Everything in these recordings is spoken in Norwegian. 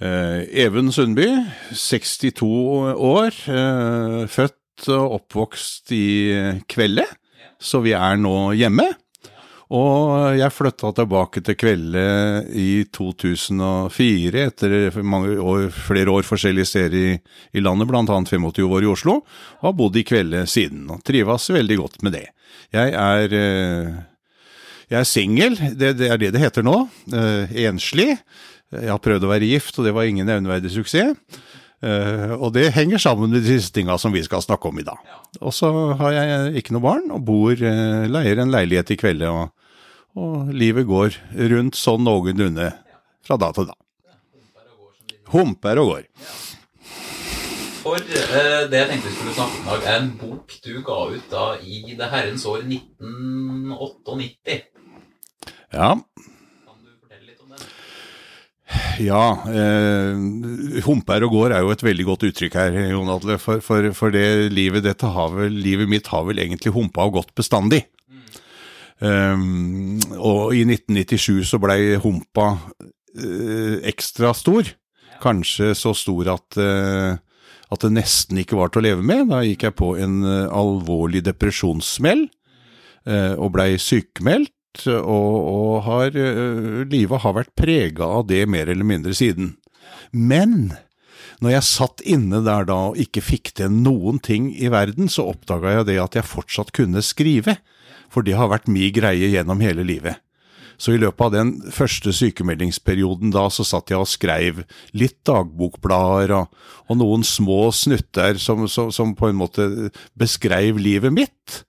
Eh, Even Sundby, 62 år, eh, født og oppvokst i Kvelde, så vi er nå hjemme. Og jeg flytta tilbake til Kvelde i 2004, etter år, flere år forskjellige steder i, i landet, bl.a. 25 år i Oslo, og har bodd i Kvelde siden, og trives veldig godt med det. Jeg er, eh, jeg er singel, det, det, er det det heter nå. Eh, enslig. Jeg har prøvd å være gift, og det var ingen nevneverdig suksess. Uh, og det henger sammen med disse tinga som vi skal snakke om i dag. Og så har jeg ikke noe barn, og bor, uh, leier en leilighet i kveld. Og, og, livet går rundt sånn noenlunde fra da til da. Humper og går. For eh, det jeg tenkte vi skulle snakke om i dag, er en bok du ga ut da i det herrens år 1998. Ja. Ja, eh, humper og går er jo et veldig godt uttrykk her, Jon Atle. For, for, for, det livet, dette har vel, livet mitt har vel egentlig humpa og gått bestandig. Mm. Um, og i 1997 så blei humpa uh, ekstra stor. Kanskje så stor at, uh, at det nesten ikke var til å leve med. Da gikk jeg på en alvorlig depresjonssmell og blei sykemeldt og, og har, uh, livet har vært prega av det mer eller mindre siden. Men når jeg satt inne der da og ikke fikk til noen ting i verden, så oppdaga jeg det at jeg fortsatt kunne skrive, for det har vært mi greie gjennom hele livet. Så i løpet av den første sykemeldingsperioden da, så satt jeg og skrev litt dagbokblader og, og noen små snutter som, som, som, på en måte beskrev livet mitt.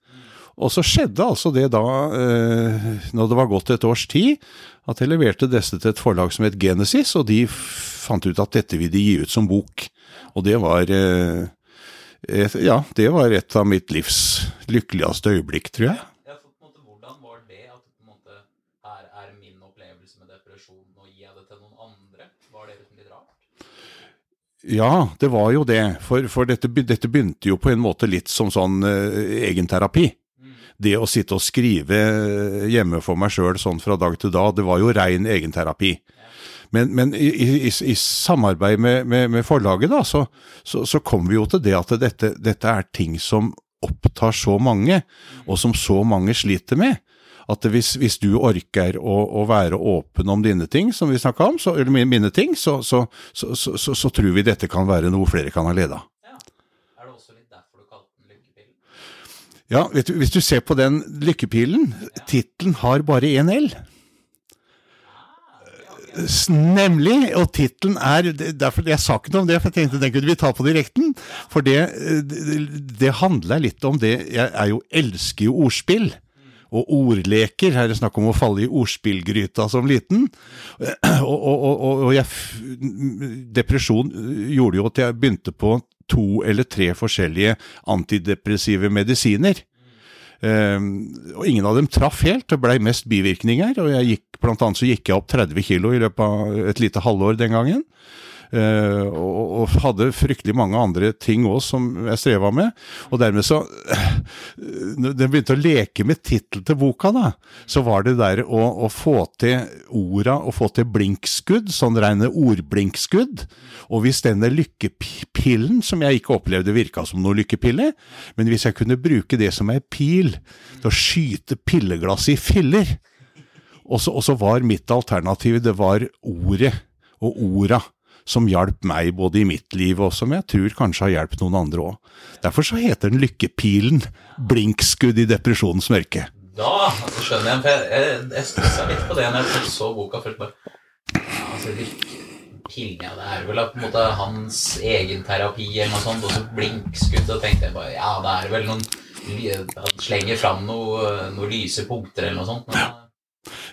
Og så skjedde altså det da, eh, når det var gått et års tid, at jeg leverte disse til et forlag som het Genesis, og de fant ut at dette ville de gi ut som bok. Og det var eh, et, Ja, det var et av mitt livs lykkeligste øyeblikk, tror jeg. Ja, for på en måte, Hvordan var det at på en måte, her er min opplevelse med depresjon, og gir jeg det til noen andre? Var det litt rart? Ja, det var jo det. For, for dette, dette, begynte jo på en måte litt som sånn uh, egenterapi det å sitte og skrive hjemme for meg sjøl sånn fra dag til dag, det var jo rein egenterapi. Men, men i, i, i, samarbeid med, med, med forlaget da, så, så, så, kom vi jo til det at dette, dette er ting som opptar så mange, og som så mange sliter med at hvis, hvis, du orker å, å, være åpen om dine ting, som vi snakka om, så, eller mine ting, så, så, så, tror vi dette kan være noe flere kan ha ledet. av. Ja, du, Hvis du ser på den lykkepilen, tittelen har bare én L. Nemlig, og tittelen er derfor Jeg sa ikke noe om det, for jeg tenkte den kunne vi ta på direkten. For det, det, det handler litt om det Jeg jo, elsker jo ordspill. Og ordleker. Her er det snakk om å falle i ordspillgryta som liten. Og, og, og, og jeg, depresjon gjorde jo at jeg begynte på to eller tre forskjellige antidepressive medisiner. Um, og ingen av dem traff helt, det blei mest bivirkninger. og jeg gikk, Blant annet så gikk jeg opp 30 kilo i løpet av et lite halvår den gangen. Uh, og, hadde fryktelig mange andre ting òg som jeg streva med. Og dermed så Når jeg begynte å leke med tittel til boka, da, så var det der å, å få til orda, å få til blinkskudd, sånn reine ordblinkskudd. Og hvis denne lykkepillen, som jeg ikke opplevde virka som noe lykkepille, men hvis jeg kunne bruke det som ei pil til å skyte pilleglass i filler, og så var mitt alternativ det var ordet og orda som hjalp meg både i mitt liv og som jeg tror kanskje har hjulpet noen andre òg. Derfor så heter den Lykkepilen. Blinkskudd i depresjonens mørke. Da altså skjønner jeg, for jeg, jeg, jeg stussa litt på det når jeg så boka først. bare, altså Lykkepilen, ja, det er vel på en måte hans egen terapi eller noe sånt, og så blinkskudd, og tenkte jeg bare ja, det er vel noen Han slenger fram noen noe lyse punkter eller noe sånt. Men, ja.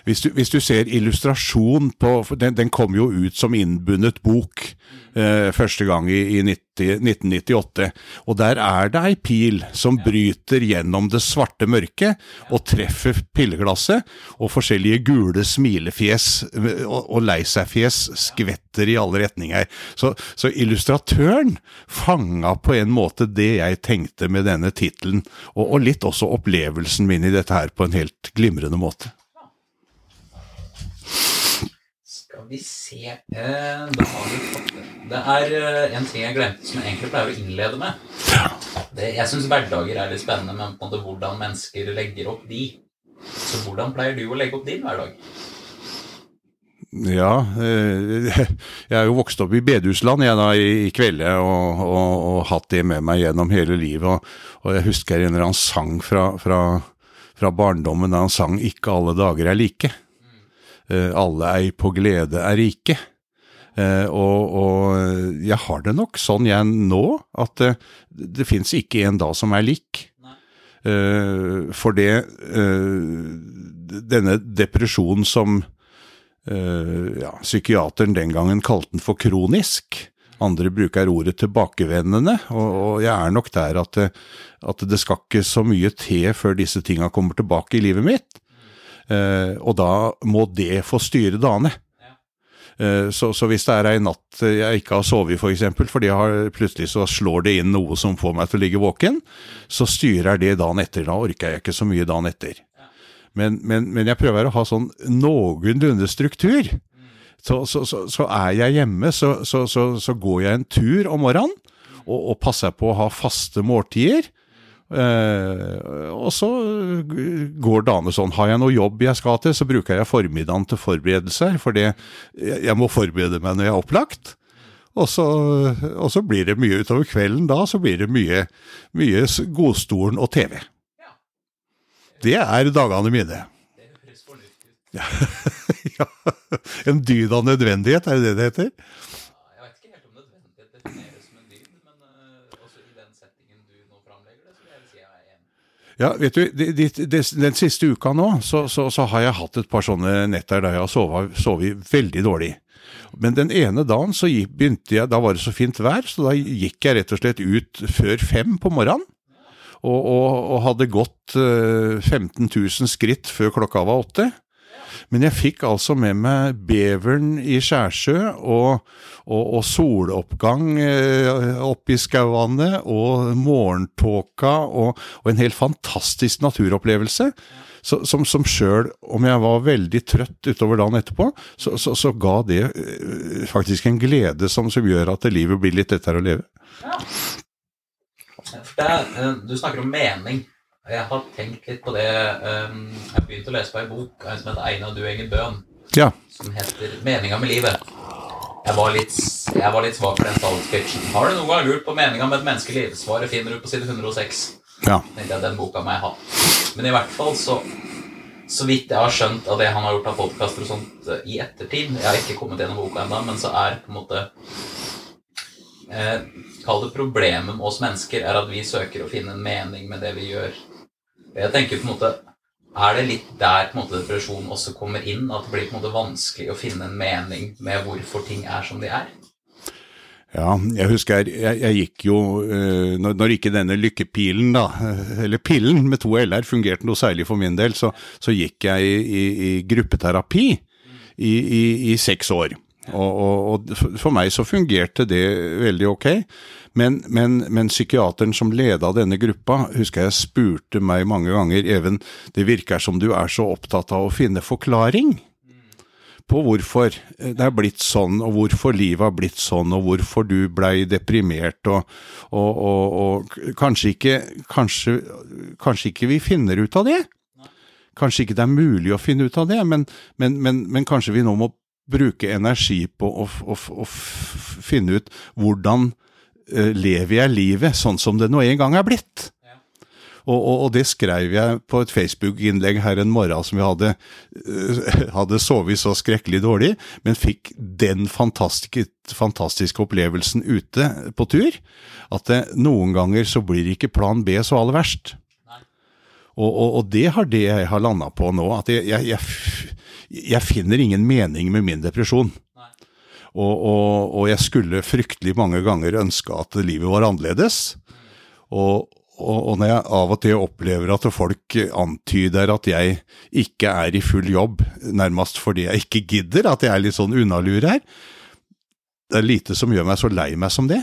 Hvis du, hvis du, ser illustrasjon på Den, den kom jo ut som innbundet bok eh, første gang i, i 90, 1998. Og der er det ei pil som bryter gjennom det svarte mørket og treffer pilleglasset, og forskjellige gule smilefjes og, og lei seg-fjes skvetter i alle retninger. Så, så illustratøren fanga på en måte det jeg tenkte med denne tittelen, og, og litt også opplevelsen min i dette her på en helt glimrende måte. Skal vi se eh, Da har vi fått det. Det er eh, en ting jeg glemte som jeg egentlig pleier å innlede med. Det, jeg syns hverdager er litt spennende, men på en måte hvordan mennesker legger opp de. Så hvordan pleier du å legge opp din hverdag? Ja, eh, jeg er jo vokst opp i bedehusland jeg da i kvelde, og, og, og, hatt det med meg gjennom hele livet. Og, og jeg husker en eller annen sang fra, fra, fra barndommen da han sang 'Ikke alle dager er like'. Eh, alle ei på glede er rike. Eh, og, og, jeg har det nok sånn jeg nå, at det, det fins ikke en dag som er lik. For det Denne depresjonen som ja, psykiateren den gangen kalte den for kronisk. Andre bruker ordet tilbakevendende, og jeg er nok der at det, at det, skal ikke så mye til før disse tinga kommer tilbake i livet mitt. Og da må det få styre dagene. Eh, så, så, hvis det er ei natt jeg ikke har sovet f.eks., for eksempel, fordi har, plutselig så slår det inn noe som får meg til å ligge våken, så styrer det dagen etter. Da orker jeg ikke så mye dagen etter. Men, men, men jeg prøver å ha sånn noenlunde struktur. Så, så, så, er jeg hjemme, så, går jeg en tur om morgenen og, og passer på å ha faste måltider. Uh, og så går dagene sånn. Har jeg noe jobb jeg skal til, så bruker jeg formiddagen til forberedelser, for jeg må forberede meg når jeg er opplagt. Og så, og så, blir det mye utover kvelden da, så blir det mye, mye godstolen og TV. Det er dagene mine. Ut. ja. En dyd av nødvendighet, er det det heter? Ja, vet du, de, de, de, Den siste uka nå, så, så, så, har jeg hatt et par sånne netter der jeg har sovet, veldig dårlig. Men den ene dagen så begynte jeg, da var det så fint vær, så da gikk jeg rett og slett ut før fem på morgenen. Og, og, og hadde gått uh, 15 000 skritt før klokka var åtte. Men jeg fikk altså med meg beveren i Skjærsjø og, og, og soloppgang eh, oppe i skauene og morgentåka og, og, en helt fantastisk naturopplevelse. Så, som, som sjøl, om jeg var veldig trøtt utover dagen etterpå, så, så, så ga det uh, faktisk en glede som, som, gjør at livet blir litt lettere å leve. Ja. Eh, du snakker om mening. Jeg har tenkt litt på det um, Jeg begynte å lese på en bok en som heter 'Einar du Enger Bøhn', ja. som heter 'Meninga med livet'. Jeg var litt, jeg var litt svak for den science Har du noen gang lurt på meninga med et menneskeliv? Svaret finner du på side 106. Ja. Jeg, den boka må jeg ha. Men i hvert fall så så vidt jeg har skjønt av det han har gjort av podkaster og sånt eh, i ettertid Jeg har ikke kommet gjennom boka ennå, men så er på en måte eh, Kall det problemet med oss mennesker er at vi søker å finne en mening med det vi gjør. Jeg tenker på en måte Er det litt der på en måte depresjon også kommer inn? At det blir på en måte vanskelig å finne en mening med hvorfor ting er som de er? Ja, jeg husker jeg, jeg gikk jo uh, når, når, ikke denne lykkepilen, da, eller pillen med to l-er, fungerte noe særlig for min del, så, så gikk jeg i, i, i gruppeterapi i, i, seks år. Og, og, og, for meg så fungerte det veldig ok. Men, men, men, psykiateren som leda denne gruppa, husker jeg spurte meg mange ganger Even, det virker som du er så opptatt av å finne forklaring på hvorfor det er blitt sånn, og hvorfor livet har blitt sånn, og hvorfor du blei deprimert, og, og, og, og kanskje, ikke, kanskje, kanskje, ikke vi finner ut av det? Kanskje ikke det er mulig å finne ut av det, men, men, men kanskje vi nå må bruke energi på å, å, å finne ut hvordan lever jeg livet sånn som det nå en gang er blitt. Ja. Og, og, og, det skrev jeg på et Facebook-innlegg her en morgen som vi hadde, uh, hadde sovet så skrekkelig dårlig, men fikk den fantastiske, fantastiske opplevelsen ute på tur, at det, noen ganger så blir ikke plan B så aller verst. Og, og, det har det jeg har landa på nå, at jeg, jeg, jeg jeg finner ingen mening med min depresjon. Og, og, og, jeg skulle fryktelig mange ganger ønske at livet var annerledes. Og, og, når jeg av og til opplever at folk antyder at jeg ikke er i full jobb, nærmest fordi jeg ikke gidder, at jeg er litt sånn unnalur her, det er lite som gjør meg så lei meg som det.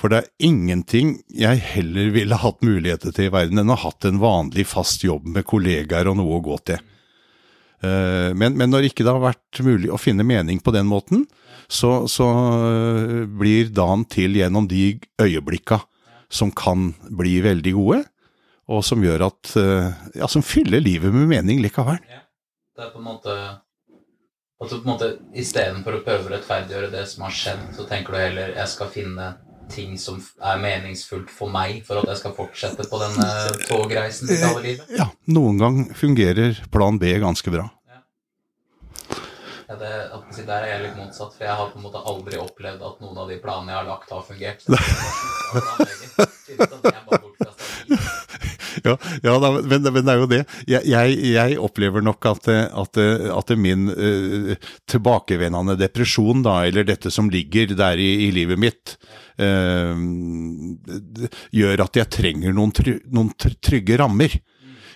For det er ingenting jeg heller ville hatt muligheter til i verden enn å ha hatt en vanlig, fast jobb med kollegaer og noe å gå til. Eh, men, men når ikke det har vært mulig å finne mening på den måten, så, så eh, blir dagen til gjennom de øyeblikka som kan bli veldig gode, og som gjør at eh, Ja, som fyller livet med mening likevel. Ja. Det er på en måte At du på en måte istedenfor å prøve å rettferdiggjøre det som har skjedd, så tenker du heller jeg skal finne ting som er meningsfullt for meg, for at jeg skal fortsette på denne togreisen til alle livet. Ja, noen gang fungerer plan B ganske bra. Ja, det, at, si, der er jeg litt motsatt, for jeg har på en måte aldri opplevd at noen av de planene jeg har lagt, har fungert. Så jeg bare det. Ja, ja da, men, men det er jo det. Jeg, jeg, jeg opplever nok at, at, at min uh, tilbakevendende depresjon, da, eller dette som ligger der i, i livet mitt, det gjør at jeg trenger noen, tryg, noen trygge rammer.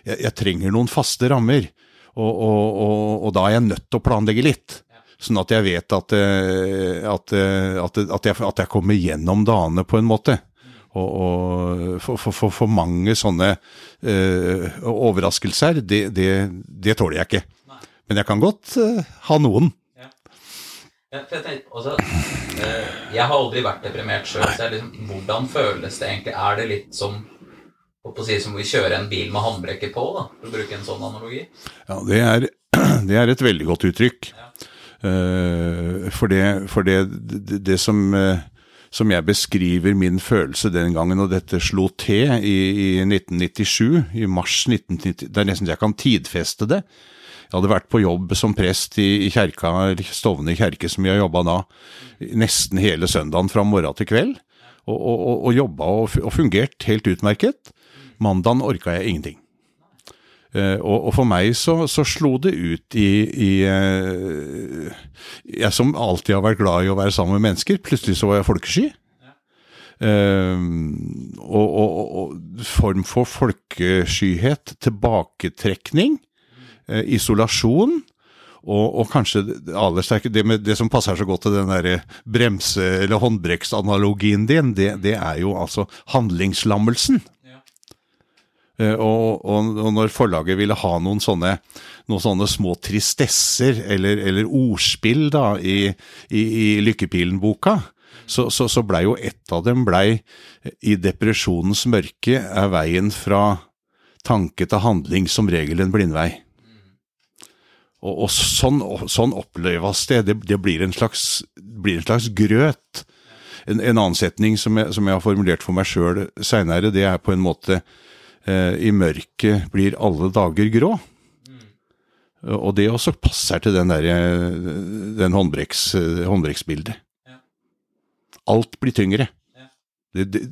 Jeg, jeg trenger noen faste rammer, og, og, og, og da er jeg nødt til å planlegge litt. Sånn at jeg vet at, eh, at, eh, at, at, jeg, jeg kommer gjennom dagene på en måte. Og, for, for, for mange sånne uh, overraskelser, det, det, det tåler jeg ikke. Men jeg kan godt uh, ha noen. Ja. Ja, for jeg tenkte også eh, Jeg har aldri vært deprimert sjøl, så liksom, hvordan føles det egentlig? Er det litt som å si, som å kjøre en bil med håndbrekket på, da, for å bruke en sånn analogi? Ja, det er, det er et veldig godt uttrykk. Ja. Eh, for det, for det, det, det som, eh, som jeg beskriver min følelse den gangen, og dette slo til i, i 1997, i mars 1990, det er nesten så jeg kan tidfeste det. Jeg hadde vært på jobb som prest i, i kjerka, Stovner kjerke, som jeg jobba da, nesten hele søndagen fra morgen til kveld. Og, og, og, jobba og, og fungert helt utmerket. Mandagen orka jeg ingenting. Uh, og, og for meg så, så slo det ut i, i uh, Jeg som alltid har vært glad i å være sammen med mennesker, plutselig så var jeg folkesky. Uh, og, og, og, form for folkeskyhet, tilbaketrekning, isolasjon. Og, og kanskje det aller sterke, det, med, det som passer så godt til den der bremse- eller håndbrekksanalogien din, det, det er jo altså handlingslammelsen. Ja. Eh, Og, og, og når forlaget ville ha noen sånne, noen sånne små tristesser eller, eller ordspill da, i, i, i Lykkepilen-boka, så, så, så blei jo ett av dem blei I depresjonens mørke er veien fra tanke til handling som regel en blindvei. Og, og sånn, sånn oppleves det. Det, det blir, en slags, blir en slags grøt. En, en annen setning som jeg, som jeg har formulert for meg sjøl seinere, det er på en måte eh, I mørket blir alle dager grå. Og det også passer til den, der, den håndbrekks, håndbrekksbildet. Ja. Alt blir tyngre. Ja. Det, det,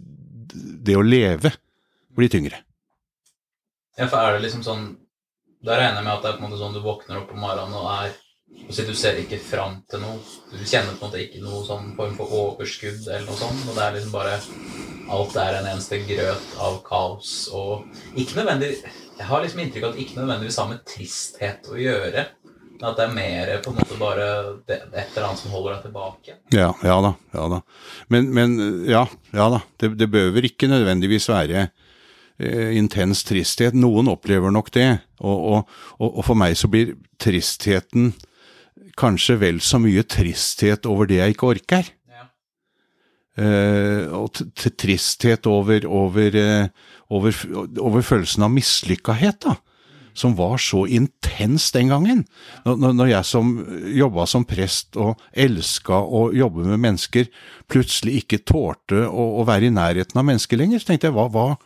det å leve blir tyngre. Ja, for er det liksom sånn Da regner jeg med at det er på en måte sånn du våkner opp om morgenen og er og Du ser ikke fram til noe. Du kjenner på en måte ikke noe sånn form for overskudd eller noe sånt. Og det er liksom bare Alt er en eneste grøt av kaos og Ikke nødvendig Jeg har liksom inntrykk av at det ikke nødvendigvis har med tristhet å gjøre. Men at det er mer på en måte bare det, et eller annet som holder deg tilbake. Ja, ja da. ja da. Men, men ja, ja da. Det, det behøver ikke nødvendigvis være intens tristhet. Noen opplever nok det. Og, og, og, for meg så blir tristheten kanskje vel så mye tristhet over det jeg ikke orker. Ja. Eh, og tristhet over, over, eh, over, over følelsen av mislykkahet, da. Som var så intens den gangen. Når- når jeg som jobba som prest og elska å jobbe med mennesker, plutselig ikke tålte å, å være i nærheten av mennesker lenger, så tenkte jeg hva, hva,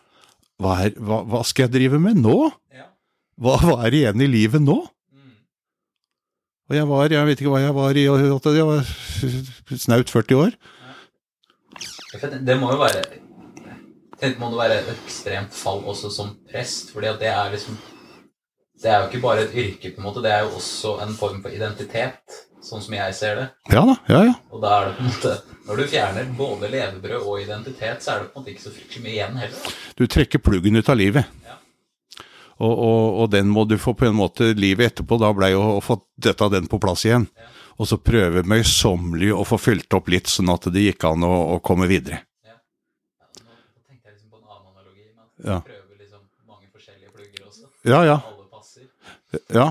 hva, er, hva, hva skal jeg drive med nå? Hva, hva er igjen i livet nå? Mm. Og jeg var, jeg vet ikke hva jeg var i, jeg var snaut 40 år. Det, må jo være Det må det være et ekstremt fall også som prest, fordi at det er liksom Det er jo ikke bare et yrke, på en måte, det er jo også en form for identitet, sånn som jeg ser det. Ja da, ja ja. Og da er det på en måte Når du fjerner både levebrød og identitet, så er det på en måte ikke så fryktelig mye igjen heller. Du trekker pluggen ut av livet. Ja. Og, og, og den må du få på en måte livet etterpå. Da blei jo å få dette den på plass igjen. Ja. Og så prøve møysommelig å få fylt opp litt, sånn at det gikk an å, å komme videre. Ja, nå, nå tenkte jeg liksom på en annen analogi, at Ja. prøver liksom mange forskjellige plugger også. Ja, ja. Alle passer. Ja,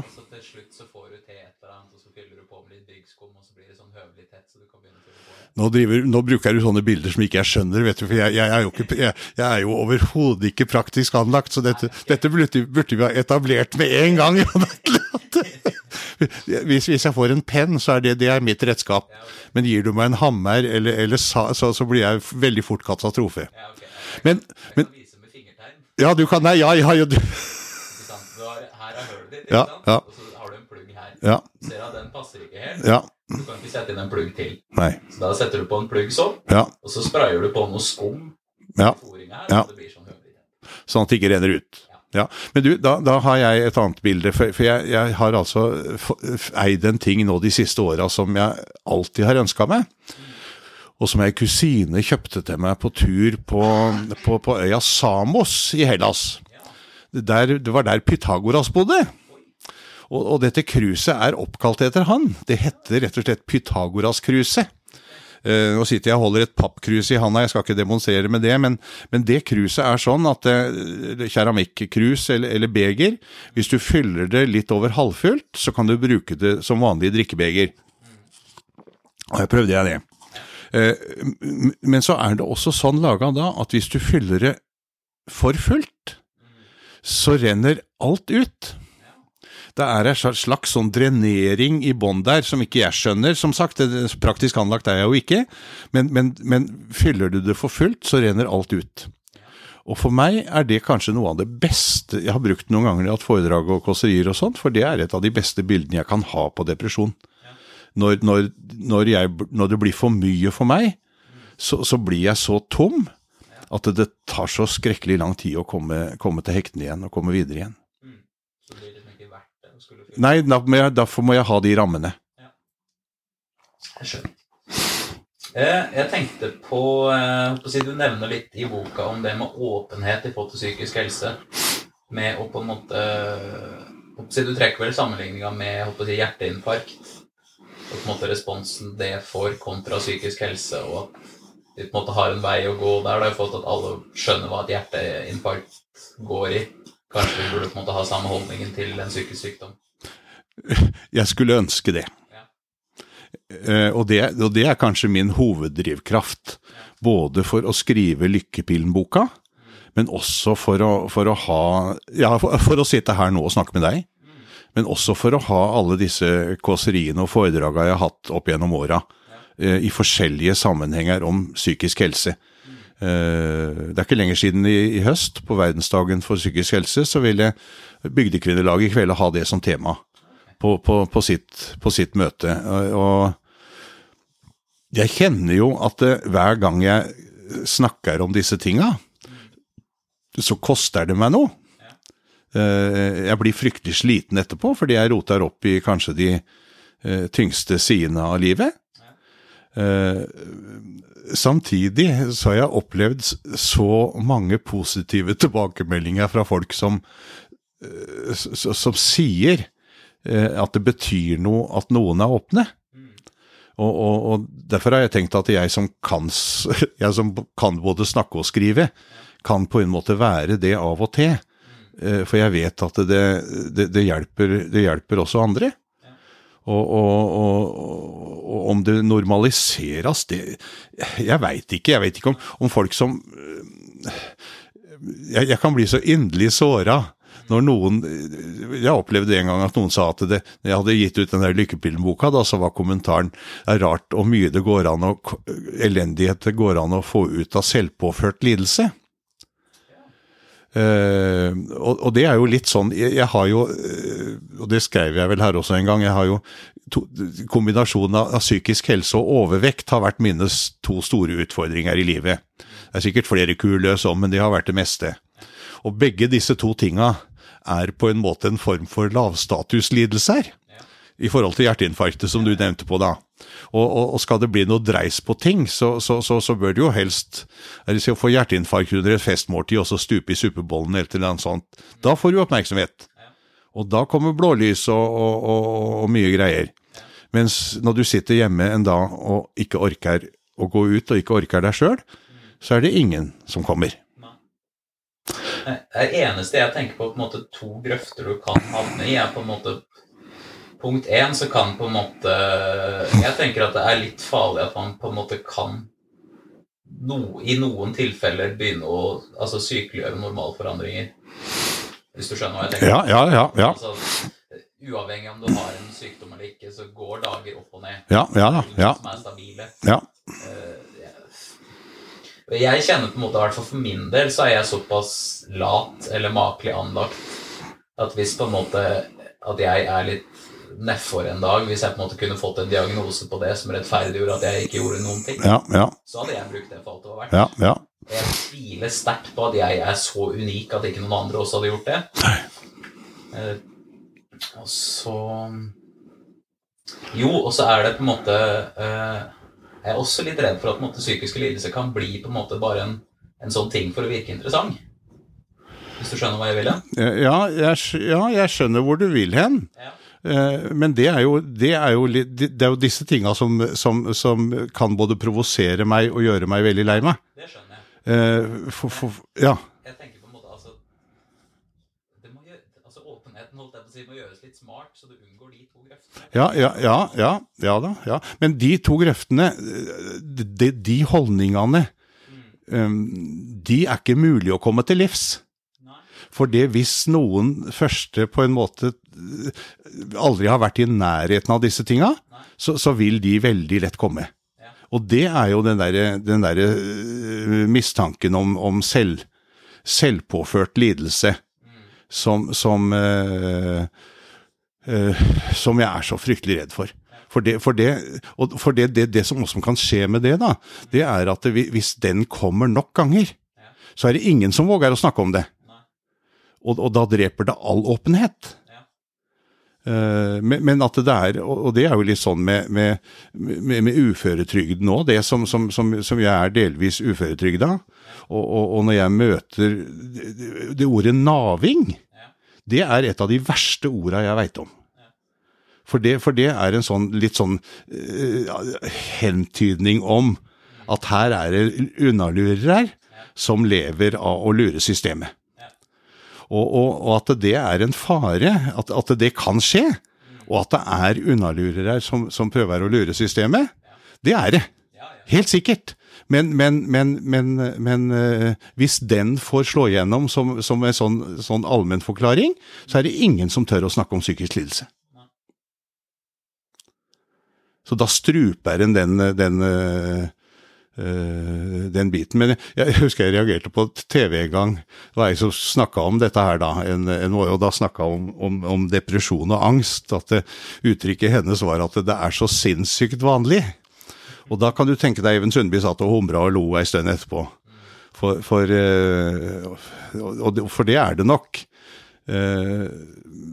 over litt bryggskum, og så blir det sånn høvelig tett, så du kan begynne til å gå nå, driver, nå, bruker du sånne bilder som ikke jeg skjønner, vet du, for jeg, jeg er jo, ikke, jeg, jeg jo overhodet ikke praktisk anlagt, så dette, dette burde, burde, vi ha etablert med en gang. Hvis, hvis, jeg får en penn, så er det, det er mitt redskap. Men gir du meg en hammer eller, eller sa, så, så, blir jeg veldig fort katastrofe. Ja, okay. Men, men Ja, du kan Nei, ja, ja, ja du. Her er hølet ditt, ikke sant? Ja, ja ja, Ser at den passer ikke helt. ja. Du kan ikke sette inn en plugg til. Nei. Så da setter du på en plugg sånn, Ja, og så sprayer du på noe skum ja. her, Ja. så sånn. Sånn at det ikke renner ut. Ja, Men du, da, da har jeg et annet bilde. For, for jeg, jeg har altså eid en ting nå de siste åra som jeg alltid har ønska meg. Og som ei kusine kjøpte til meg på tur på, på, på øya Samos i Hellas. Der, det var der Pythagoras bodde. Og, og dette cruiset er oppkalt etter han. Det heter rett og slett Pythagoras-cruiset. Eh, nå sitter jeg og holder et pappkrus i handa, jeg skal ikke demonstrere med det, men, men det kruset er sånn at eh, keramikkrus eller, eller beger, hvis du fyller det litt over halvfullt, så kan du bruke det som vanlig drikkebeger. Og jeg prøvde jeg det. Eh, men så er det også sånn laga da at hvis du fyller det for fullt, så renner alt ut. Det er en slags sånn drenering i bånn der som ikke jeg skjønner. Som sagt, praktisk anlagt er jeg jo ikke, men, men, men fyller du det for fullt, så renner alt ut. Og for meg er det kanskje noe av det beste Jeg har brukt noen ganger i hatt foredrag og kåserier og sånt, for det er et av de beste bildene jeg kan ha på depresjon. Når, når, når, jeg, når det blir for mye for meg, så, så blir jeg så tom at det tar så skrekkelig lang tid å komme, komme til hektene igjen og komme videre igjen. Så det blir liksom ikke verdt det å skulle. Nei, da må jeg, derfor må jeg ha de rammene. Jeg skjønner. Eh, Jeg tenkte på, eh, på Du nevner litt i boka om det med åpenhet i forhold til psykisk helse. Med å på en måte Du trekker vel sammenligninga med si, hjerteinfarkt. Og på en måte responsen det får kontra psykisk helse, og at de på en måte har en vei å gå der. Det har jo fått at alle skjønner hva et hjerteinfarkt går i. Kanskje vi burde på en måte ha samme holdningen til en psykisk sykdom. Jeg skulle ønske det. Ja. Eh, og, det og det er kanskje min hoveddrivkraft. Både for å skrive Lykkepillen-boka, men også for å, for å ha Ja, for, for å sitte her nå og snakke med deg. Men også for å ha alle disse kåseriene og foredraga jeg har hatt opp gjennom åra. eh, I forskjellige sammenhenger om psykisk helse. Eh, Det er ikke lenger siden i, høst, på verdensdagen for psykisk helse, så ville Bygdekvinnelaget i kveld ha det som tema på, på, på, sitt, på sitt møte. Og jeg kjenner jo at det, hver gang jeg snakker om disse tinga, så koster det meg noe. Eh, Jeg blir fryktelig sliten etterpå, fordi jeg roter opp i kanskje de eh, tyngste sidene av livet. Eh, Samtidig så har jeg opplevd så mange positive tilbakemeldinger fra folk som, eh, som sier eh, at det betyr noe at noen er åpne. Og, og, og derfor har jeg tenkt at jeg som, kan, jeg som kan både snakke og skrive, kan på en måte være det av og til. For jeg vet at det, det, det, hjelper, det hjelper også andre. Og, og, og, og om det normaliseres, det Jeg veit ikke. Jeg vet ikke om, om folk som øh, jeg, jeg kan bli så inderlig såra når noen Jeg opplevde en gang at noen sa at det, jeg hadde gitt ut den der Lykkepillen-boka, da, så var kommentaren det er rart hvor mye det går an å elendighet det går an å få ut av selvpåført lidelse. Eh, og, og det er jo litt sånn Jeg, jeg har jo, eh, og det skrev jeg vel her også en gang, jeg har jo to, kombinasjonen av, av psykisk helse og overvekt har vært mine to store utfordringer i livet. Det er sikkert flere kur løs om, men det har vært det meste. Og begge disse to tinga er på en måte en form for lavstatuslidelser i forhold til hjerteinfarktet som du nevnte på da. Og, og, og skal det bli noe dreis på ting, så, så, så, så bør du jo helst si, få hjerteinfarkt under et festmåltid og så stupe i suppebollen eller noe sånt. Da får du oppmerksomhet. Og da kommer blålys og, og mye greier. Mens når du sitter hjemme en dag og ikke orker å gå ut, og ikke orker deg sjøl, så er det ingen som kommer. Det eneste jeg tenker på, på en måte to grøfter du kan havne i, er på en måte punkt én så kan på en måte Jeg tenker at det er litt farlig at man på en måte kan no, i noen tilfeller begynne å altså, sykeliggjøre normalforandringer. Hvis du skjønner hva jeg tenker? Ja, ja, ja. ja. Altså, uavhengig om du har en sykdom eller ikke, så går dager opp og ned. Ja, ja. Ja. Som er stabile. ja. Eh, jeg- Jeg kjenner på en måte, i hvert fall for min del, så er jeg såpass lat eller makelig anlagt at hvis på en måte at jeg er litt nedfor en dag, hvis jeg på en måte kunne fått en diagnose på det som rettferdiggjorde at jeg ikke gjorde noen ting, Ja, ja, så hadde jeg brukt det for alt det var verdt. ja. Jeg tviler sterkt på at jeg er så unik at ikke noen andre også hadde gjort det. Eh, og så Jo, og så er det på en måte eh, Jeg er også litt redd for at måte, psykiske lidelser kan bli på en måte bare en, en sånn ting for å virke interessant. Hvis du skjønner hva jeg vil? hen? Ja, ja, jeg skjønner hvor du vil hen. Ja. Eh, Men det er jo, det er jo, det er jo disse tinga som, som, som kan både provosere meg og gjøre meg veldig lei meg. Det skjønner jeg. Eh, For, for, ja. Jeg tenker på en måte altså, gjøre, altså Åpenheten holdt jeg på å si, må gjøres litt smart, så du unngår de to grøftene. Ja, ja, ja, ja, ja da. Ja. Men de to grøftene, eh, de, de holdningene, mm. de er ikke mulig å komme til livs. For det hvis noen første på en måte eh, aldri har vært i nærheten av disse tinga, så, så vil de veldig lett komme. Ja. Og det er jo den derre der, eh, mistanken om, om selv, selvpåført lidelse som, som, eh, eh, som jeg er så fryktelig redd for. For det, for det, og for det, det, som også kan skje med det, da, det er at hvis den kommer nok ganger, så er det ingen som våger å snakke om det. Og, og da dreper det all åpenhet. Eh, men, men at det er, og det er jo litt sånn med, med, med, med uføretrygden nå, det som, som, som, som jeg er delvis uføretrygda, og, og, og når jeg møter det, det ordet naving, det er et av de verste orda jeg veit om. For det, for det er en sånn litt sånn uh, hentydning om at her er det unnalurere som lever av å lure systemet. Og, og, og at det er en fare, at, at det kan skje, og at det er unnalurere som, som prøver å lure systemet, det er det. Helt sikkert. Men, men, men, men, eh, hvis den får slå igjennom som, som en sånn, sånn allmennforklaring, så er det ingen som tør å snakke om psykisk lidelse. Så da struper en den, den, eh, den biten. Men jeg husker jeg reagerte på TV en gang. Det var jeg som snakka om dette her da. En, en år, og da snakka om, om, om depresjon og angst. At det, uttrykket hennes var at det er så sinnssykt vanlig. Og da kan du tenke deg Even Sundby satt og humra og lo ei stund etterpå. For, for, eh, for det er det nok. Eh,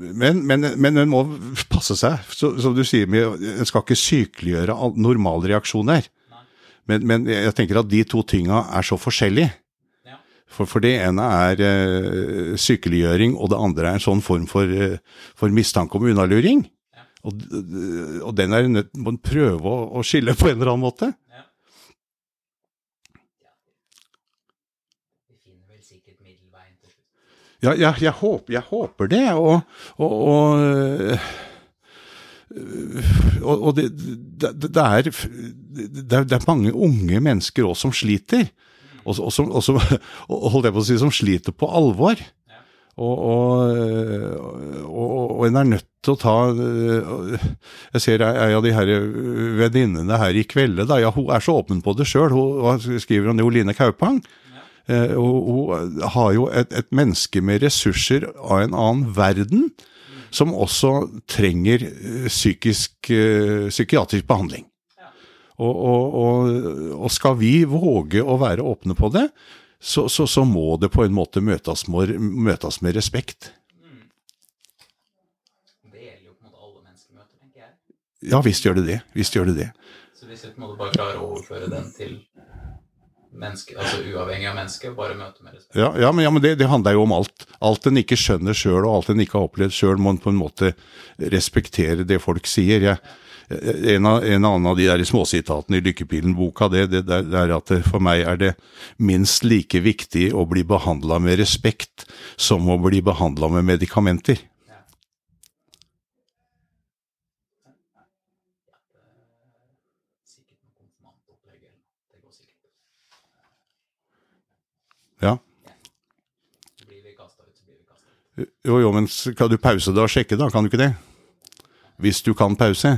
Men, men, men en må passe seg. Som du sier, en skal ikke sykeliggjøre normale normalreaksjoner. Men, men jeg tenker at de to tinga er så forskjellige. Ja. For, for det ene er uh, sykeliggjøring, og det andre er en sånn form for, uh, for mistanke om unnaluring. Ja. Og, og den er nødt må en prøve å, å skille på en eller annen måte. Ja. Ja, jeg, jeg, håper, jeg håper det, og, og, og, øh, og, og det, det, det, er, det, er, mange unge mennesker også som sliter, og, og, som, og, som, holdt jeg på å si, som sliter på alvor. Og, og, en er nødt til å ta øh, Jeg ser ei av de her venninnene her i kvelde, ja, hun er så åpen på det sjøl. Hun skriver om det, hun Line Kaupang. Eh, hun har jo et, et menneske med ressurser av en annen verden, som også trenger eh, psykisk, eh, psykiatrisk behandling. Og, og, og, og skal vi våge å være åpne på det, så, så, så må det på en måte møtes med, møtes med respekt. Det gjelder jo på en måte alle menneskemøter, tenker jeg. Ja, visst gjør det det. Visst gjør det det. Så hvis vi på en måte bare klarer å overføre den til menneske, altså uavhengig av mennesket, bare møte med respekt. Ja, ja men, ja, men det, det handler jo om alt. Alt en ikke skjønner sjøl, og alt en ikke har opplevd sjøl, må en på en måte respektere det folk sier. Jeg, en, av, en annen av de der småsitatene i Lykkepilen-boka, det, det, det er at for meg er det minst like viktig å bli behandla med respekt som å bli behandla med medikamenter. opplegg. eller noe. Det går sikkert. Ja. Jo, jo, men skal du pause det og sjekke, da? Kan du ikke det? Hvis du kan pause?